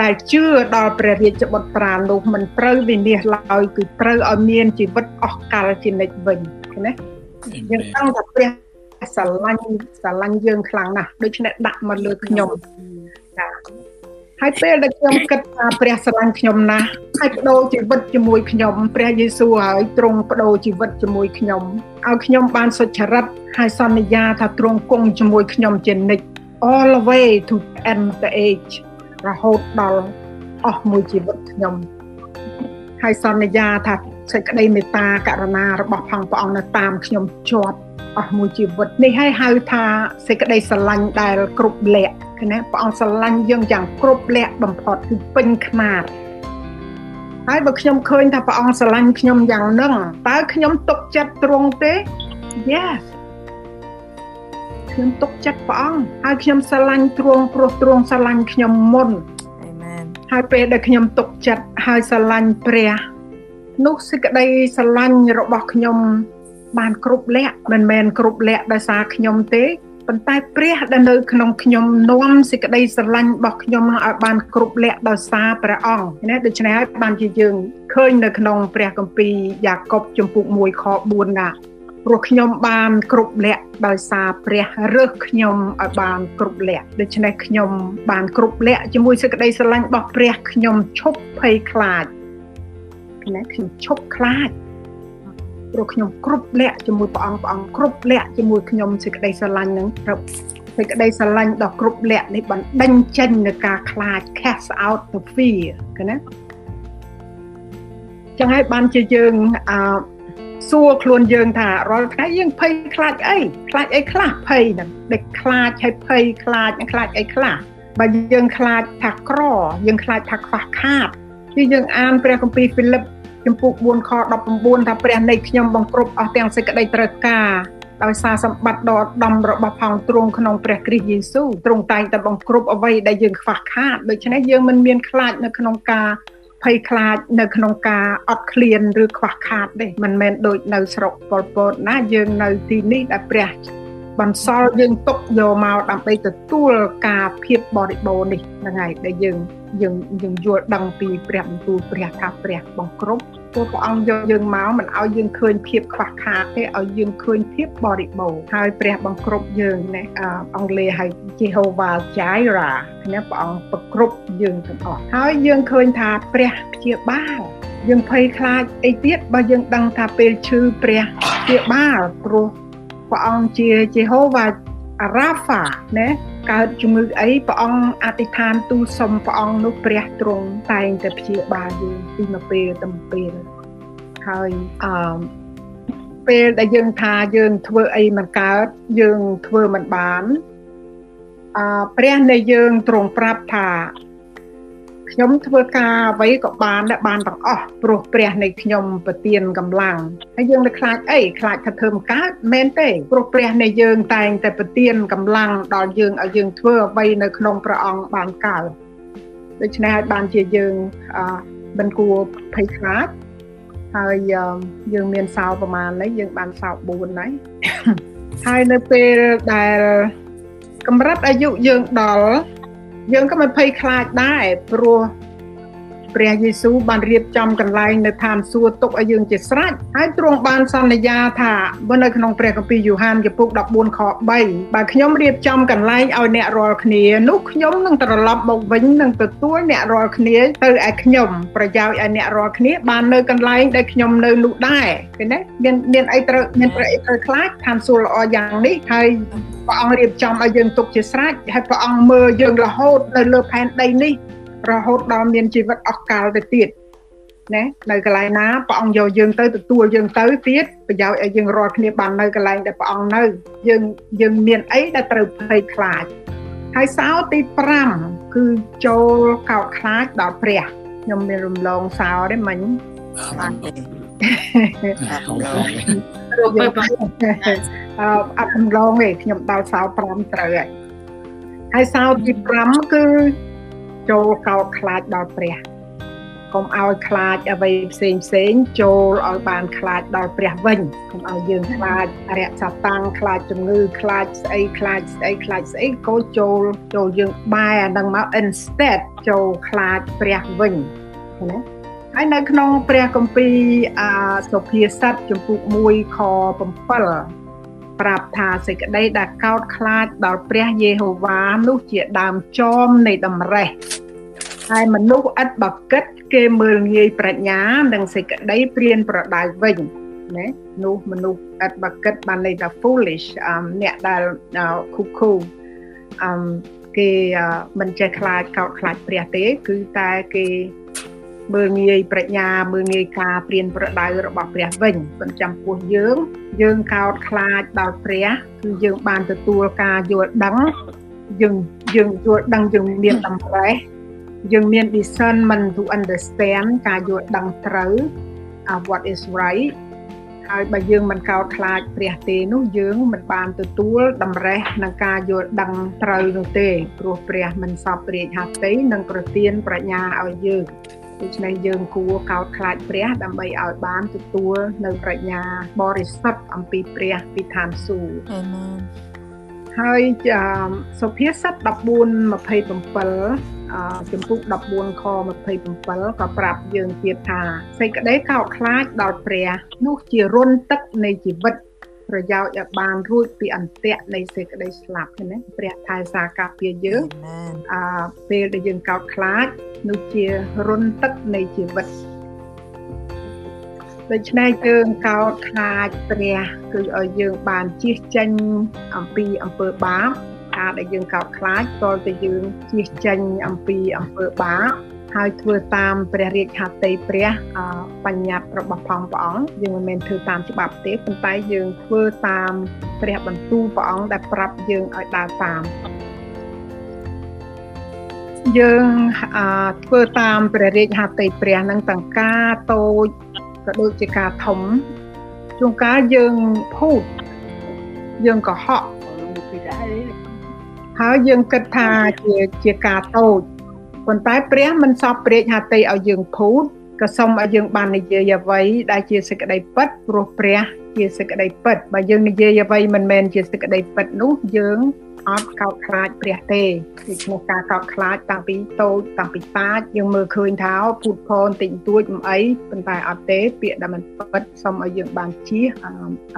ដែលជឿដល់ព្រះរាជបុត្រានោះមិនត្រូវវិនិច្ឆ័យឡើយគឺត្រូវឲ្យមានជីវិតអស់កលជានិច្ចវិញណាយើងដឹងថាព្រះស្រឡាញ់ស្រឡាញ់យើងខ្លាំងណាស់ដូច្នេះដាក់មកលើខ្ញុំចា ហើយពេលដែលខ្ញុំគិតថាព្រះស្រឡាញ់ខ្ញុំណាស់ហើយបដូរជីវិតជាមួយខ្ញុំព្រះយេស៊ូវហើយទ្រង់បដូរជីវិតជាមួយខ្ញុំឲ្យខ្ញុំបានសុចរិតហើយសន្យាថាទ្រង់គង់ជាមួយខ្ញុំជានិច្ច all the way to end the age រហូតដល់អស់មួយជីវិតខ្ញុំហើយសន្យាថាសេចក្តីមេត្តាករុណារបស់ផងព្រះអង្គនៅតាមខ្ញុំជាប់អស់មួយជីវិតនេះហើយហៅថាសេចក្តីស្រឡាញ់ដែលគ្រប់លក្ខ ណាព្រះអង្គស្រឡាញ់យើងយ៉ាងគ្រប់លក្ខបំផុតគឺពេញខ្មាតហើយបើខ្ញុំឃើញថាព្រះអង្គស្រឡាញ់ខ្ញុំយ៉ាងហ្នឹងតើខ្ញុំទុកចិត្តទ្រង់ទេ Yes ខ្ញុំទុកចិត្តព្រះអង្គហើយខ្ញុំស្រឡាញ់ទ្រង់ព្រោះទ្រង់ស្រឡាញ់ខ្ញុំមុនអាមែនហើយពេលដែលខ្ញុំទុកចិត្តហើយស្រឡាញ់ព្រះនោះសេចក្តីស្រឡាញ់របស់ខ្ញុំបានគ្រប់លក្ខមិនមែនគ្រប់លក្ខដោយសារខ្ញុំទេ ប៉ុន្តែព្រះដែលនៅក្នុងខ្ញុំនាំសេចក្តីស្រឡាញ់របស់ខ្ញុំឲ្យបានគ្រប់លក្ខដោយសារព្រះអង្គណាដូច្នេះហើយបានជាយើងឃើញនៅក្នុងព្រះគម្ពីរយ៉ាកុបចំពុក1ខ4ណាព្រោះខ្ញុំបានគ្រប់លក្ខដោយសារព្រះរើសខ្ញុំឲ្យបានគ្រប់លក្ខដូច្នេះខ្ញុំបានគ្រប់លក្ខជាមួយសេចក្តីស្រឡាញ់របស់ព្រះខ្ញុំឈប់ភ័យខ្លាចណាខ្ញុំឈប់ខ្លាច ព្រោះខ្ញុំគ្រប់លក្ខជាមួយព្រះអង្គព្រះអង្គគ្រប់លក្ខជាមួយខ្ញុំសេចក្តីស្រឡាញ់នឹងគ្រប់សេចក្តីស្រឡាញ់ដ៏គ្រប់លក្ខនេះបណ្ដេញចេញនៅការខ្លាច cast out the fear ឃើញណាចឹងហើយបានជាយើងអឺសួរខ្លួនយើងថារាល់ថ្ងៃយើងភ័យខ្លាចអីខ្លាចអីខ្លះភ័យហ្នឹងដែលខ្លាចហើយភ័យខ្លាចខ្លាចអីខ្លះបើយើងខ្លាចថាក្រយើងខ្លាចថាខ្វះខាតគឺយើងអានព្រះគម្ពីរហ្វីលីប ចំពុក4ខ19ថាព្រះនៃខ្ញុំបង្គ្រប់អស់ទាំងសេចក្តីត្រូវការដោយសារសម្បត្តិដ៏ដំរបស់ផងទ្រង់ក្នុងព្រះគ្រីស្ទយេស៊ូវទ្រង់តែងតែបង្គ្រប់អ្វីដែលយើងខ្វះខាតដូច្នេះយើងមិនមានខ្លាចនៅក្នុងការភ័យខ្លាចនៅក្នុងការអត់ឃ្លានឬខ្វះខាតទេមិនមែនដូចនៅស្រុកប៉ុលពតណាយើងនៅទីនេះដែលព្រះ បន្សល់យើងទុកយកមកដើម្បីទទួលការភាពបរិបូរណ៍នេះហ្នឹងហើយដែលយើងយើងយើងយល់ដឹងពីព្រះបន្ទូលព្រះថាព្រះបង្គ្រប់ព្រោះព្រះអង្គយកយើងមកមិនឲ្យយើងឃើញភាពខ្វះខាតទេឲ្យយើងឃើញភាពបរិបូរណ៍ហើយព្រះបង្គ្រប់យើងណាអង់គ្លេសហៅ Jehovah Jireh ណាព្រះអង្គប្រគ្រប់យើងទាំងអស់ហើយយើងឃើញថាព្រះព្យាបាលយើងភ័យខ្លាចអីទៀតបើយើងដឹងថាពេលឈឺព្រះព្យាបាលព្រោះ ព្រះអង្គជា Jehovah Rapha ណាកើតជំងឺអីព្រះអង្គអធិដ្ឋានទូលសុំព្រះអង្គនោះព្រះទ្រង់តែងតែព្យាបាលយើងពីមួយពេលទៅមួយពេលហើយអឺពេលដែលយើងថាយើងធ្វើអីមិនកើតយើងធ្វើមិនបានអឺព្រះនៃយើងទ្រង់ប្រាប់ថា ខ្ញុំធ្វើការអ្វីក៏បានដែរបានទាំងអស់ព្រោះព្រះនៃខ្ញុំប្រទានកម្លាំងហើយយើងនៅខ្លាចអីខ្លាចថាធ្វើមិនកើតមែនទេព្រោះព្រះនៃយើងតែងតែប្រទានកម្លាំងដល់យើងឲ្យយើងធ្វើអ្វីនៅក្នុងព្រះអង្គបានកើតដូច្នេះហើយបានជាយើងមិនគួរភ័យខ្លាចហើយយើងមានសោប្រមាណនេះយើងបានសោ4ហើយហើយនៅពេលដែលកម្រិតអាយុយើងដល់ យើងក៏មិនភ័យខ្លាចដែរព្រោះ ព្រះយេស៊ូវបានរៀបចំកន្លែងនៅឋានសួគ៌ទុកឲ្យយើងជាស្រេចហើយទ្រង់បានសន្យាថាបើនៅក្នុងព្រះគម្ពីរយ៉ូហានចំពុក14ខ3បើខ្ញុំរៀបចំកន្លែងឲ្យអ្នករាល់គ្នានោះខ្ញុំនឹងត្រឡប់មកវិញនឹងទទួលអ្នករាល់គ្នាទៅឯខ្ញុំប្រយោជន៍ឲ្យអ្នករាល់គ្នាបាននៅកន្លែងដែលខ្ញុំនៅនោះដែរឃើញទេមានមានអីត្រូវមានប្រអីត្រូវខ្លាចឋានសួគ៌ល្អយ៉ាងនេះហើយព្រះអង្គរៀបចំឲ្យយើងទុកជាស្រេចហើយព្រះអង្គមើលយើងរហូតនៅលើផែនដីនេះ រហូតដល់មានជីវិតអស់កលទៅទៀតណានៅកន្លែងណាព្រះអង្គយកយើងទៅទទួលយើងទៅទៀតប្រយោជន៍ឲ្យយើងរាល់គ្នាបាននៅកន្លែងដែលព្រះអង្គនៅយើងយើងមានអីដែលត្រូវភ័យខ្លាចហើយសោទី5គឺចូលកោតខ្លាចដល់ព្រះខ្ញុំមានរំលងសោទេមិញបានទេរូបពេលអឺអត់រំលងទេខ្ញុំដល់សោ5ត្រូវហើយហើយសោទី5គឺ ចូលកោតខ្លាចដល់ព្រះកុំឲ្យខ្លាចអ្វីផ្សេងផ្សេងចូលឲ្យបានខ្លាចដល់ព្រះវិញកុំឲ្យយើងខ្លាចរយៈសាតាំងខ្លាចជំងឺខ្លាចស្អីខ្លាចស្អីខ្លាចស្អីក៏ចូលចូលយើងបែរអានឹងមក instead ចូលខ្លាចព្រះវិញណាហើយនៅក្នុងព្រះគម្ពីរអាសុភាសិតចំពុក1ខ7 ប្រាប់ថាសេចក្តីដែលកោតខ្លាចដល់ព្រះយេហូវ៉ានោះជាដើមចមនៃតម្រេះហើយមនុស្សឥតបកិតគេមើលងាយប្រាជ្ញានិងសេចក្តីព្រានប្រដៅវិញណានោះមនុស្សឥតបកិតបានន័យថា foolish អ្នកដែលឃុគូអឹមគេមិនចេះខ្លាចកោតខ្លាចព្រះទេ គឺតែគេ មើលងាយប្រាជ្ញាមើលងាយការព្រានប្រដៅរបស់ព្រះវិញប៉ុន្តែចំពោះយើង យើងកោតខ្លាចដល់ព្រះគឺយើងបានទទួលការយល់ដឹងយើងយើងយល់ដឹងយើងមានតម្រេះយើងមាន discernment to understand ការយល់ដឹងត្រូវ what is right ហើយបើយើងមិនកោតខ្លាចព្រះទេនោះយើងមិនបានទទួលតម្រេះនឹងការយល់ដឹងត្រូវនោះទេព្រោះព្រះមិនសពរាជហត្ថីនិងប្រទានប្រាជ្ញាឲ្យយើង ដូច្នេះយើងគួរកោតខ្លាចព្រះដើម្បីឲ្យបានទទួលនៅប្រាជ្ញាបរិសុទ្ធអំពីព្រះពីឋានសួគ៌អាមែនហើយសុភាសិត14:27ចំពុក14ខ27ក៏ប្រាប់យើងទៀតថាសេចក្តីកោតខ្លាចដល់ព្រះនោះជារុនទឹកនៃជីវិត ប្រយោជន៍ឲ្យបានរួចពីអន្ទាក់នៃសេចក្តីស្លាប់ឃើញទេព្រះថែសារការពារយើងអឺពេលដែលយើងកោតខ្លាចនោះជារុនទឹកនៃជីវិតដូច្នេះយើងកោតខ្លាចព្រះគឺឲ្យយើងបានជៀសចេញអំពីអំពើបាបការដែលយើងកោតខ្លាចតលតែយើងជៀសចេញអំពីអំពើបាប ហើយធ្វើតាមព្រះរាជហត្ថីព្រះបញ្ញត្តិរបស់ផងព្រះអង្គយើងមិនមែនធ្វើតាមច្បាប់ទេប៉ុន្តែយើងធ្វើតាមព្រះបន្ទូលព្រះអង្គដែលប្រាប់យើងឲ្យដើរតាមយើងធ្វើតាមព្រះរាជហត្ថីព្រះនឹងទាំងការតូចក៏ដូចជាការធំជួនកាលយើងភូតយើងកុហកហើយយើងគិតថាជាជាការតូច ប៉ុន្តែព្រះមិនសពព្រាជហត្ថីឲ្យយើងភូតក៏សូមឲ្យយើងបាននិយាយអ្វីដែលជាសេចក្តីពិតព្រោះព្រះជាសេចក្តីពិតបើយើងនិយាយអ្វីមិនមែនជាសេចក្តីពិតនោះយើងអត់កោតខ្លាចព្រះទេដូច្នេះការកោតខ្លាចតាំងពីតូចតាំងពីតាចយើងមើលឃើញថាពូតផនតិចតួចមិនអីប៉ុន្តែអត់ទេពាក្យដែលមិនពិតសូមឲ្យយើងបានជៀស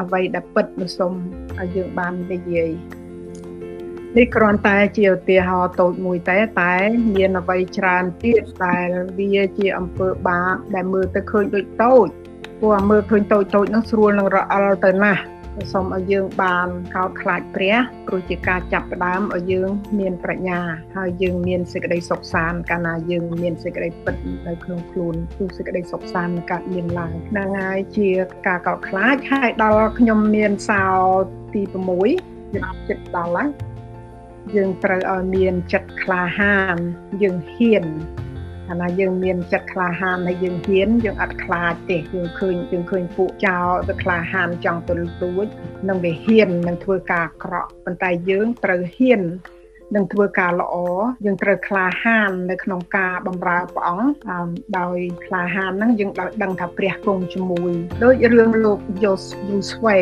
អ្វីដែលពិតនោះសូមឲ្យយើងបាននិយាយ នេះគ្រាន់តែជាឧទាហរណ៍តូចមួយតែតែមានអ្វីច្រើនទៀតដែលវាជាអំពើបាបដែលមើលទៅឃើញដូចតូចព្រោះមើលឃើញតូចតូចនោះស្រួលនឹងរអិលទៅណាស់សូមឲ្យយើងបានកោតខ្លាចព្រះព្រោះជាការចាប់ផ្ដើមឲ្យយើងមានប្រាជ្ញាហើយយើងមានសេចក្តីសុខសាន្តកាលណាយើងមានសេចក្តីពិតនៅក្នុងខ្លួនគឺសេចក្តីសុខសាន្តនឹងកើតមានឡើងហ្នឹងហើយជាការកោតខ្លាចហើយដល់ខ្ញុំមានសោទី6ចិត្តដល់ហើយ យើងត្រូវឲ្យមានចិត្តក្លាហានយើងហ៊ានកាលណាយើងមានចិត្តក្លាហានហើយយើងហ៊ានយើងអត់ខ្លាចទេយើងឃើញយើងឃើញពួកចោលវាក្លាហានចង់ទៅលួចនឹងវាហ៊ាននឹងធ្វើការអាក្រក់ប៉ុន្តែយើងត្រូវហ៊ាននឹងធ្វើការល្អយើងត្រូវក្លាហាននៅក្នុងការបម្រើព្រះអង្គដោយក្លាហានហ្នឹងយើងដោយដឹងថាព្រះគង់ជាមួយដូចរឿងលោកយូយូស្វេ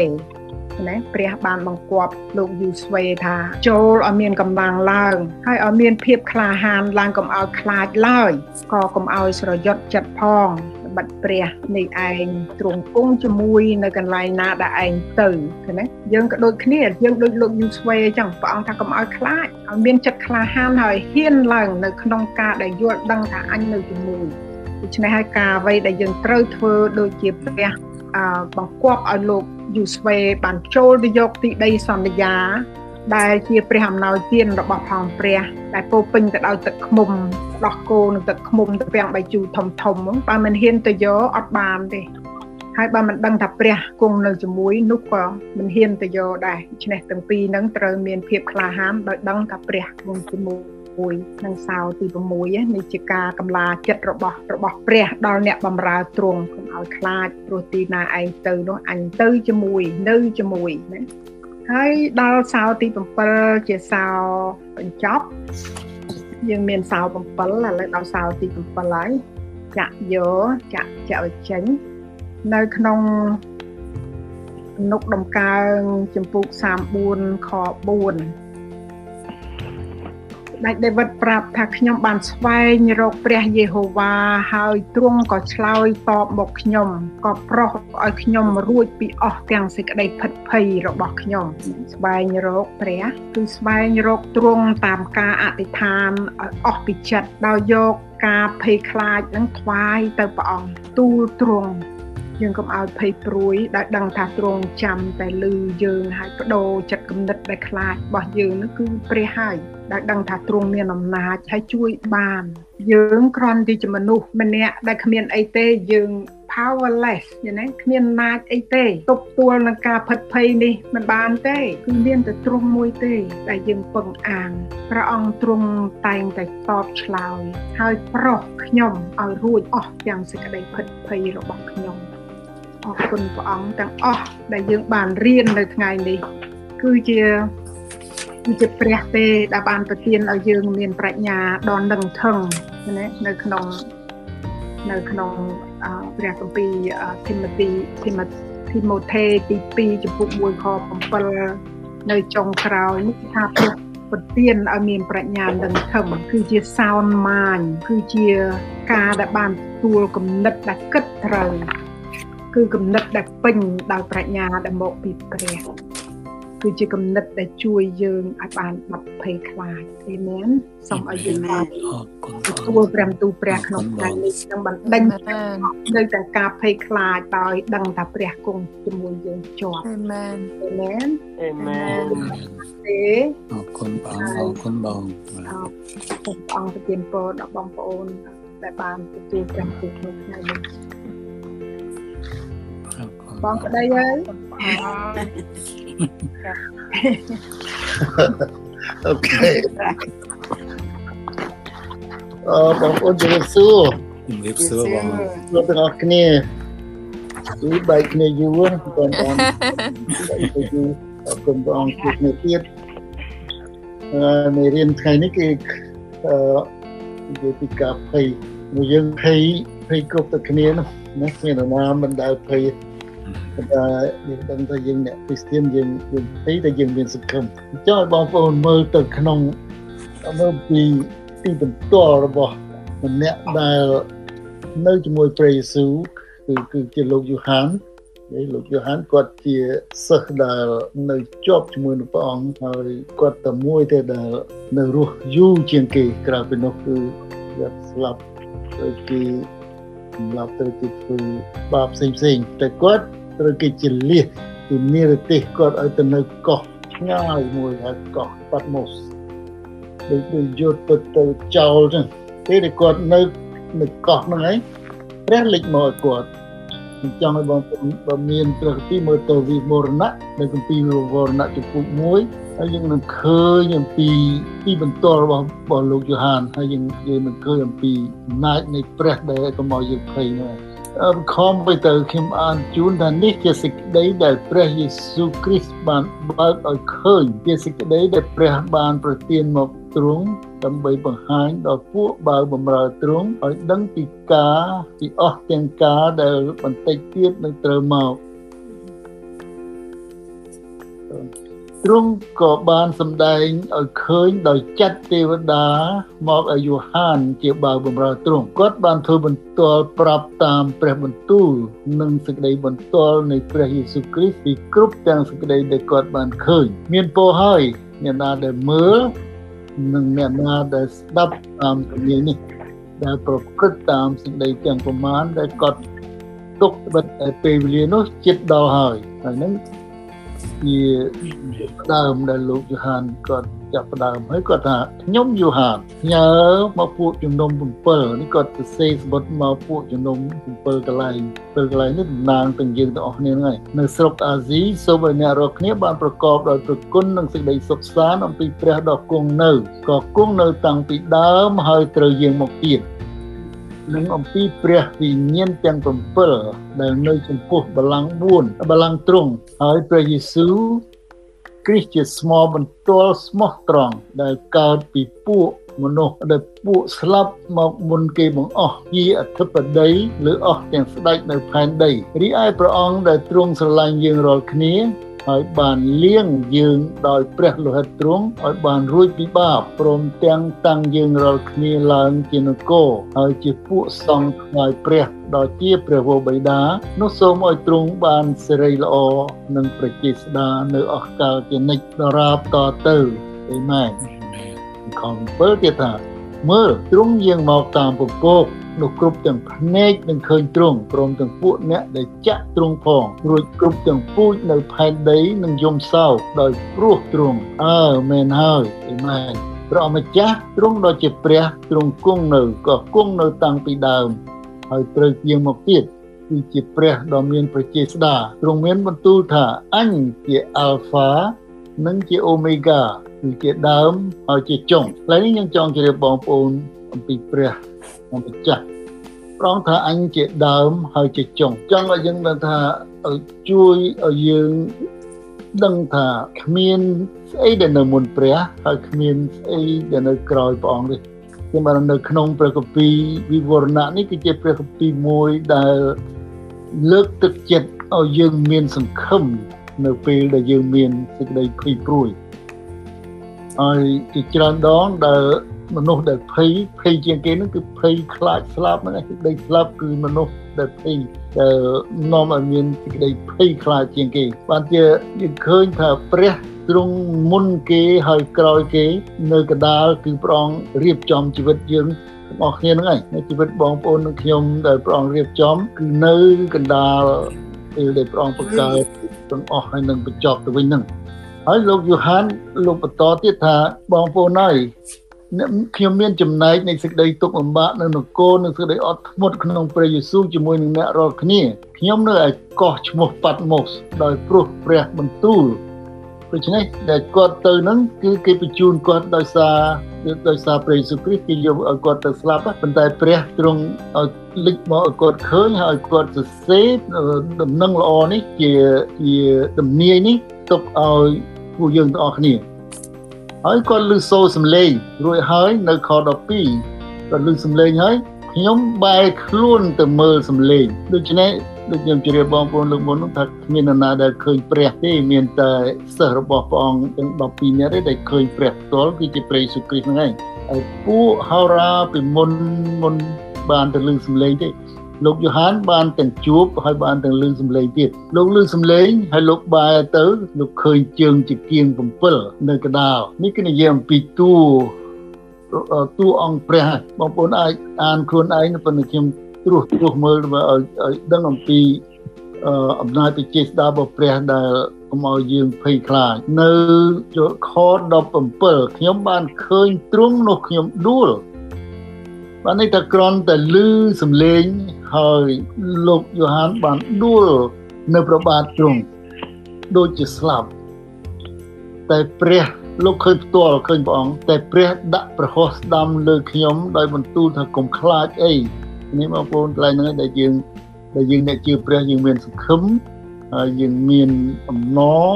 ណាព្រះបានបង្គាប់លោកយូស្វេថា ចូលឲ្យមានកម្លាំងឡើងហើយឲ្យមានភាពក្លាហានឡើងកុំឲ្យខ្លាចឡើយក៏កុំឲ្យស្រយុតចិត្តផងបិទព្រះនៃឯងទ្រង់គង់ជាមួយនៅកន្លែងណាដែលឯងទៅឃើញទេយើងក៏ដូចគ្នាយើងដូចលោកយូស្វេអញ្ចឹងព្រះអង្គថាកុំឲ្យខ្លាចឲ្យមានចិត្តក្លាហានហើយហ៊ានឡើងនៅក្នុងការដែលយល់ដឹងថាអញនៅជាមួយដូច្នេះហើយការអ្វីដែលយើងត្រូវធ្វើដូចជាព្រះបង្គាប់ឲ្យលោក យូស្វេបានចូលទៅយកទីដីសន្យា ដែលជាព្រះអំណោយទានរបស់ផងព្រះដែលពោពេញទៅដោយទឹកឃ្មុំដោះគោនឹងទឹកឃ្មុំទៅពាំងបាយជូរធំធំបើមិនហ៊ានទៅយកអត់បានទេហើយបើមិនដឹងថាព្រះគង់នៅជាមួយនោះក៏មិនហ៊ានទៅយកដែរដូច្នេះទាំងពីរហ្នឹងត្រូវមានភាពក្លាហានដោយដឹងថាព្រះគង់ជាមួយ នឹងសោទី6នេះជាការកម្លាចិត្តរបស់របស់ព្រះដល់អ្នកបម្រើទ្រង់កុំឲ្យខ្លាចព្រោះទីណាឯងទៅនោះអញទៅជាមួយនៅជាមួយណាហើយដល់សោទី7ជាសោបញ្ចប់យើងមានសោ7ឥឡូវដល់សោទី7ហើយចាក់យកចាក់ចាក់ឲ្យចេញនៅក្នុងនុកដំកើងចម្ពោះ34ខ4 ដាច់ដេវីតប្រាប់ថាខ្ញុំបានស្វែងរកព្រះយេហូវ៉ាហើយទ្រង់ក៏ឆ្លើយតបមកខ្ញុំក៏ប្រោសឲ្យខ្ញុំរួចពីអស់ទាំងសេចក្តីភិតភ័យរបស់ខ្ញុំស្វែងរកព្រះគឺស្វែងរកទ្រង់តាមការអធិដ្ឋានឲ្យអស់ពីចិត្តដោយយកការភ័យខ្លាចនឹងថ្វាយទៅព្រះអង្គទូលទ្រង់ យើងកុំឲ្យភ័យព្រួយដែលដឹងថាទ្រង់ចាំតែលឺយើងហើយបដូរចិត្តគំនិតដែលខ្លាចរបស់យើងនោះគឺព្រះហើយដែលដឹងថាទ្រង់មានអំណាចហើយជួយបានយើងគ្រាន់តែជាមនុស្សម្នាក់ដែលគ្មានអីទេយើង powerless យល់ទេគ្មានអំណាចអីទេទប់ទល់នឹងការផិតភ័យនេះមិនបានទេ គឺមានតែទ្រង់មួយទេ ដែលយើងពឹងអាងព្រះអង្គទ្រង់តែងតែតបឆ្លើយហើយប្រោះខ្ញុំឲ្យរួចអស់ទាំងសេចក្តីផិតភ័យរបស់ខ្ញុំ អរគុណព្រះអង្គទាំងអស់ដែលយើងបានរៀននៅថ្ងៃនេះគឺជាគឺជាព្រះទេដែលបានប្រទានឲ្យយើងមានប្រាជ្ញាដល់នឹងថឹងណានៅក្នុងនៅក្នុងព្រះគម្ពីរធីម៉ូទីធីម៉ូធីម៉ូថេទី2ចំពុក1ខ7នៅចុងក្រោយនេះថាព្រះប្រទានឲ្យមានប្រាជ្ញានឹងធំគឺជាសោនម៉ាញគឺជាការដែលបានទួលគំនិតដែលគិតត្រូវ គឺគំនិតដែលពេញដោយប្រាជ្ញាដែលមកពីព្រះគឺជាគំនិតដែលជួយយើងឲ្យបានបាត់ភ័យខ្លាចអេមែនសូមឲ្យយើងបានទទួលព្រះបន្ទូលព្រះក្នុងថ្ងៃនេះនឹងបណ្ដេញនៅទាំងការភ័យខ្លាចដោយដឹងថាព្រះគង់ជាមួយយើងជាប់អេមែនអេមែនអេមែនទេអរគុណបងអរគុណបងព្រះអង្គប្រទានពរដល់បងប្អូនដែលបានទទួលព្រះបន្ទូលក្នុងថ្ងៃនេះ បងក្តីហើយអូខេអឺបងប្អូនជំរាបសួរជំរាបសួរបងលោកទាំងអស់គ្នាគឺបែកគ្នាយូរបងប្អូនបែកគ្នាយូរអរគុណព្រះអង្គជួបគ្នាទៀតអឺមេរៀនថ្ងៃនេះគឺអឺនិយាយពីការភ័យមួយយើងភ័យភ័យគ្រប់តែគ្នាណាគ្មាននរណាមិនដែលភ័យ តែយើងដឹងថាយើងអ្នកគ្រីស្ទានយើងយើងទីតែយើងមានសង្ឃឹមចង់ឲ្យបងប្អូនមើលទៅក្នុងមើលពីទីបន្ទាល់របស់ម្នាក់ដែលនៅជាមួយព្រះយេស៊ូវគឺគឺជាលោកយូហានហើយលោកយូហានគាត់ជាសិស្សដែលនៅជាប់ជាមួយនឹងព្រះអង្គហើយគាត់តែមួយទេដែលនៅរស់យូរជាងគេក្រៅពីនោះគឺគាត់ស្លាប់ទៅគេសម្រាប់ទៅគេធ្វើបាបផ្សេងផ្សេងតែគាត់ ត្រូវគេជាលះពីនិរទេសគាត់ឲ្យទៅនៅកោះឆ្ងាយមួយហៅកោះប៉ាត់ម៉ូសដូចដូចយកទៅទៅចោលចឹងពេលដែលគាត់នៅនៅកោះហ្នឹងឯងព្រះលេចមកឲ្យគាត់ខ្ញុំចង់ឲ្យបងប្អូនបើមានព្រះគម្ពីរមើលទៅវិមរណៈនៅគម្ពីរវរណៈចំពុក1ហើយយើងនឹងឃើញអំពីទីបន្ទាល់របស់របស់លោកយូហានហើយយើងយើងនឹងឃើញអំពីអំណាចនៃព្រះដែលកុំឲ្យយើងភ័យនោះអឺ ខំទៅទៅខ្ញុំអានជូនថានេះជាសេចក្តីដែលព្រះយេស៊ូវគ្រីស្ទបានបើកឲ្យឃើញជាសេចក្តីដែលព្រះបានប្រទានមកទ្រង់ដើម្បីបង្ហាញដល់ពួកបើបំរើទ្រង់ឲ្យដឹងពីការពីអស់ទាំងការដែលបន្តិចទៀតនឹងត្រូវមក ទ្រង់ក៏បានសម្ដែងឲ្យឃើញដោយចាត់ទេវតាមកឲ្យយូហានជាបើបំរើទ្រង់គាត់បានធ្វើបន្ទាល់ប្រាប់តាមព្រះបន្ទូលនិងសេចក្តីបន្ទាល់នៃព្រះយេស៊ូវគ្រីស្ទពីគ្រប់ទាំងសេចក្តីដែលគាត់បានឃើញមានពោលហើយអ្នកណាដែលមើលនិងអ្នកណាដែលស្ដាប់តាមជំនាញនេះដែលប្រព្រឹត្តតាមសេចក្តីទាំងប្រមាណដែលគាត់ទុកបិទពេលវេលានោះចិត្តដល់ហើយហើយនឹង ជាដើមដែលលោកយូហានគាត់ចាប់ផ្ដើមហើយគាត់ថាខ្ញុំយូហានញើមកពួកជំនុំ7នេះគាត់ទៅសេសម្បត្តិមកពួកជំនុំ7កន្លែង7កន្លែងនេះតំណាងទាំងយើងទាំងអស់គ្នាហ្នឹងហើយនៅស្រុកអាស៊ីសូមឲ្យអ្នករាល់គ្នាបានប្រកបដោយប្រគុណនិងសេចក្តីសុខសាន្តអំពីព្រះដ៏គង់នៅក៏គង់នៅតាំងពីដើមហើយត្រូវយាងមកទៀត និងអំពីព្រះវិញ្ញាណទាំង7ដែលនៅចំពោះបល្ល័ង្ក4បល្ល័ង្កទ្រង់ហើយព្រះយេស៊ូវគ្រីស្ទជាស្មោបន្ទាល់ស្មោះត្រង់ដែលកើតពីពួកមនុស្សដែលពួកស្លាប់មកមុនគេបង្អស់ជាអធិបតីឬអស់ទាំងស្ដេចនៅផែនដីរីឯព្រះអង្គដែលទ្រង់ស្រឡាញ់យើងរាល់គ្នា ហើយបានលៀងយើងដោយព្រះលោហិតទ្រង់ឲ្យបានរួចពីបាបព្រមទាំងតាំងយើងរាល់គ្នាឡើងជានគរហើយជាពួកសង្ឃថ្វាយព្រះដ៏ជាព្រះវរបិតានោះសូមឲ្យទ្រង់បានសេរីល្អនិងប្រជាស្ដានៅអស់កលជានិច្ចដរាបតទៅអេមែនខំ7ទៀតថា មើលទ្រង់យាងមកតាមពពកនោះគ្រប់ទាំងភ្នែកនឹងឃើញទ្រង់ព្រមទាំងពួកអ្នកដែលចាក់ទ្រង់ផងរួចគ្រប់ទាំងពូជនៅផែនដីនឹងយំសោកដោយព្រោះទ្រង់អើមែនហើយអេមែនព្រះម្ចាស់ទ្រង់ដ៏ជាព្រះទ្រង់គង់នៅក៏គង់នៅតាំងពីដើមហើយត្រូវជាងមកទៀតគឺជាព្រះដ៏មានប្រជាស្ដាទ្រង់មានបន្ទូលថាអញជាអាល់ហ្វា និងជាអូមេហ្គាគឺជាដើមហើយជាចុងឥឡូវនេះខ្ញុំចង់ជម្រាបបងប្អូនអំពីព្រះម្ចាស់ប្រងថាអញជាដើមហើយជាចុងចង់ឲ្យយើងដឹងថាជួយឲ្យយើងដឹងថាគ្មានស្អីដែលនៅមុនព្រះហើយគ្មានស្អីដែលនៅក្រោយព្រះអង្គទេគឺមកនៅក្នុងព្រះគម្ពីរវិវរណៈនេះគឺជាព្រះគម្ពីរមួយដែលលើកទឹកចិត្តឲ្យយើងមានសង្ឃឹម នៅពេលដែលយើងមានសេចក្តីភ័យព្រួយហើយជាច្រើនដងដែលមនុស្សដែលភ័យភ័យជាងគេហ្នឹងគឺភ័យខ្លាចស្លាប់ហ្នឹងសេចក្តីស្លាប់គឺមនុស្សដែលភ័យដែលនាំឲ្យមានសេចក្តីភ័យខ្លាចជាងគេបានជាយើងឃើញថាព្រះទ្រង់មុនគេហើយក្រោយគេ នៅកដាលគឺព្រះអង្គរៀបចំជីវិតយើងទាំងអស់គ្នាហ្នឹងឯងនៅជីវិតបងប្អូននិងខ្ញុំដែលព្រះអង្គរៀបចំគឺនៅកណ្ដាល ពេលដែលព្រះអង្គបង្កើតទាំងអស់ហើយនឹងបញ្ចប់ទៅវិញហ្នឹងហើយលោកយូហានលោកបន្តទៀតថាបងប្អូនហើយខ្ញុំមានចំណែកនៃសេចក្តីទុក្ខលំបាកនៅនគរនិងសេចក្តីអត់ធ្មត់ក្នុងព្រះយេស៊ូវជាមួយនឹងអ្នករាល់គ្នាខ្ញុំនៅឯកោះឈ្មោះប៉ាត់ម៉ូសដោយព្រោះព្រះបន្ទូល ដូច្នេះដែលគាត់ទៅនឹងគឺគេបញ្ជូនគាត់ដោយសារដោយសារព្រះយេស៊ូវគ្រីស្ទគេយកឲ្យគាត់ទៅស្លាប់ប៉ុន្តែព្រះទ្រង់ឲ្យលេចមកឲ្យគាត់ឃើញហើយគាត់សរសេរដំណឹងល្អនេះជាជាដំនាយនេះទុកឲ្យពួកយើងទាំងអស់គ្នាហើយគាត់លឺសូរសំឡេងរួចហើយនៅខ12គាត់លឺសំឡេងហើយខ្ញុំបែរខ្លួនទៅមើលសំឡេងដូច្នេះ ដូចខ្ញុំជម្រាបបងប្អូនលើកមុននោះថាគ្មាននរណាដែលឃើញព្រះទេមានតែសិស្សរបស់ព្រះអង្គទាំង12នាក់ទេដែលឃើញព្រះផ្ទាល់គឺជាព្រះយេស៊ូវគ្រីស្ទហ្នឹងឯងហើយពួកហោរាពីមុនមុនបានទៅលឺសំឡេងទេលោកយូហានបានទាំងជួបហើយបានទាំងលឺសំឡេងទៀតលោកលឺសំឡេងហើយលោកបែរទៅលោកឃើញជើងជាគៀង7នៅកដាលនេះគឺនិយាយអំពីតួតួអង្គព្រះបងប្អូនអាចអានខ្លួនឯងប៉ុន្តែខ្ញុំ ត្រួសត្រាសមើលឲ្យឲ្យដឹងអំពីអំណាចវិជាស្ដារបស់ព្រះដែលកុំឲ្យយើងភ័យខ្លាចនៅខ17ខ្ញុំបានឃើញទ្រង់នោះខ្ញុំដួលបានន័យថាក្រន់តែលឺសំឡេងហើយលោកយ៉ូហានបានដួលនៅប្របាទទ្រង់ដូចជាស្លាប់តែព្រះលោកឃើញផ្ទាល់ឃើញព្រះអង្គតែព្រះដាក់ប្រហោះស្ដាំលើខ្ញុំដោយបន្ទូលថាកុំខ្លាចអី នេះបងប្អូនកន្លែងហ្នឹងដែលយើងដែលយើងអ្នកជឿព្រះយើងមានសង្ឃឹមហើយយើងមានអំណរ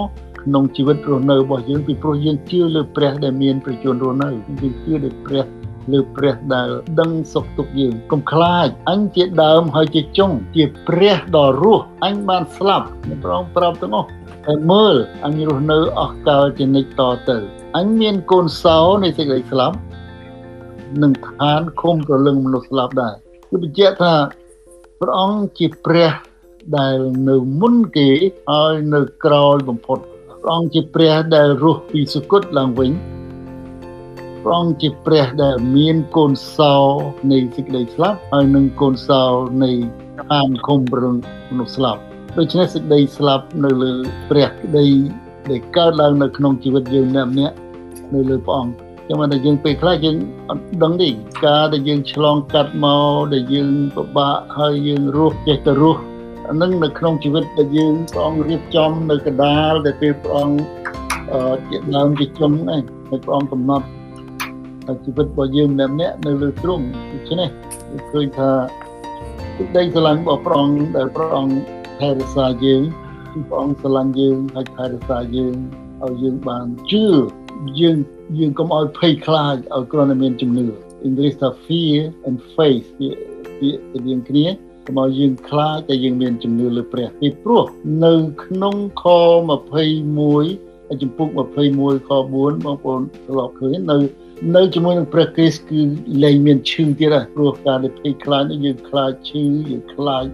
ក្នុងជីវិតរស់នៅរបស់យើងពីព្រោះយើងជឿលើព្រះដែលមានប្រយោជន៍រស់នៅយើងជឿលើព្រះលើព្រះដែលដឹងសុខទុក្ខយើងកុំខ្លាចអញជាដើមហើយជាចុងជាព្រះដ៏រស់អញបានស្លាប់ព្រះអង្គប្រាប់ទាំងអស់ហើយមើលអញរស់នៅអស់កលជានិច្ចតទៅអញមានកូនសោនៃសេចក្តីស្លាប់នឹងឋានឃុំប្រលឹងមនុស្សស្លាប់ដែរ គឺបញ្ជាក់ថាព្រះអង្គជាព្រះដែលនៅមុនគេហើយនៅក្រោយបំផុតព្រះអង្គជាព្រះដែលរស់ពីសុគតឡើងវិញព្រះអង្គជាព្រះដែលមានកូនសោនៃសេចក្តីស្លាប់ហើយនឹងកូនសោនៃឋានឃុំប្រលឹងមនុស្សស្លាប់ដូច្នេះសេចក្តីស្លាប់នៅលើព្រះក្តីដែលកើតឡើងនៅក្នុងជីវិតយើងម្នាក់នៅលើព្រះអង្គ ចាំតែយើងពេលខ្លះយើងអត់ដឹងទេការដែលយើងឆ្លងកាត់មកដែលយើងពិបាកហើយយើងរស់ចេះតែរស់អានឹងនៅក្នុងជីវិតដែលយើងព្រះអង្គរៀបចំនៅកដាលដែលពេលព្រះអង្គអឺជាដើមជាជុំហ្នឹងហើយព្រះអង្គកំណត់ជីវិតរបស់យើងម្នាក់នៅលើទ្រង់ដូច្នេះឃើញថាទឹកដីស្រឡាញ់របស់ព្រះអង្គដែលព្រះអង្គថែរក្សាយើងព្រះអង្គស្រឡាញ់យើងហើយថែរក្សាយើងឲ្យយើងបានជឿ យើងយើងកុំឲ្យភ័យខ្លាចឲ្យគ្រាន់តែមានជំនឿអង់គ្លេសថា fear and faith វាវារៀងគ្នាកុំឲ្យយើងខ្លាចតែយើងមានជំនឿលើព្រះពីព្រោះនៅក្នុងខ21ចំពុក21ខ4បងប្អូនធ្លាប់ឃើញនៅនៅជាមួយនឹងព្រះគ្រីស្ទគឺលែងមានឈឺទៀតហើយព្រោះការដែលភ័យខ្លាចយើងខ្លាចឈឺយើងខ្លាច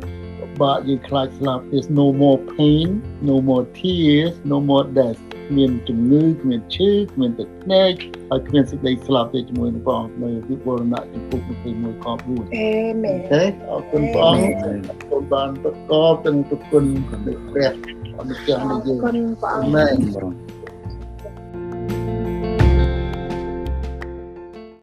បាក់យើងខ្លាចស្លាប់ there's no more pain no more tears no more death គ្មានជំងឺគ្មានឈឺគ្មានទឹកភ្នែកហើយគ្មានសេចក្តីស្លាប់ទេជាមួយនឹងព្រះអង្គនៅវិវរណៈចំពុក21ខ4អេមែនទេអរគុណព្រះអង្គសូមបានប្រកបទាំងទុគុណព្រះអនុចារ្យនៃយើងអរគុណព្រះអង្គ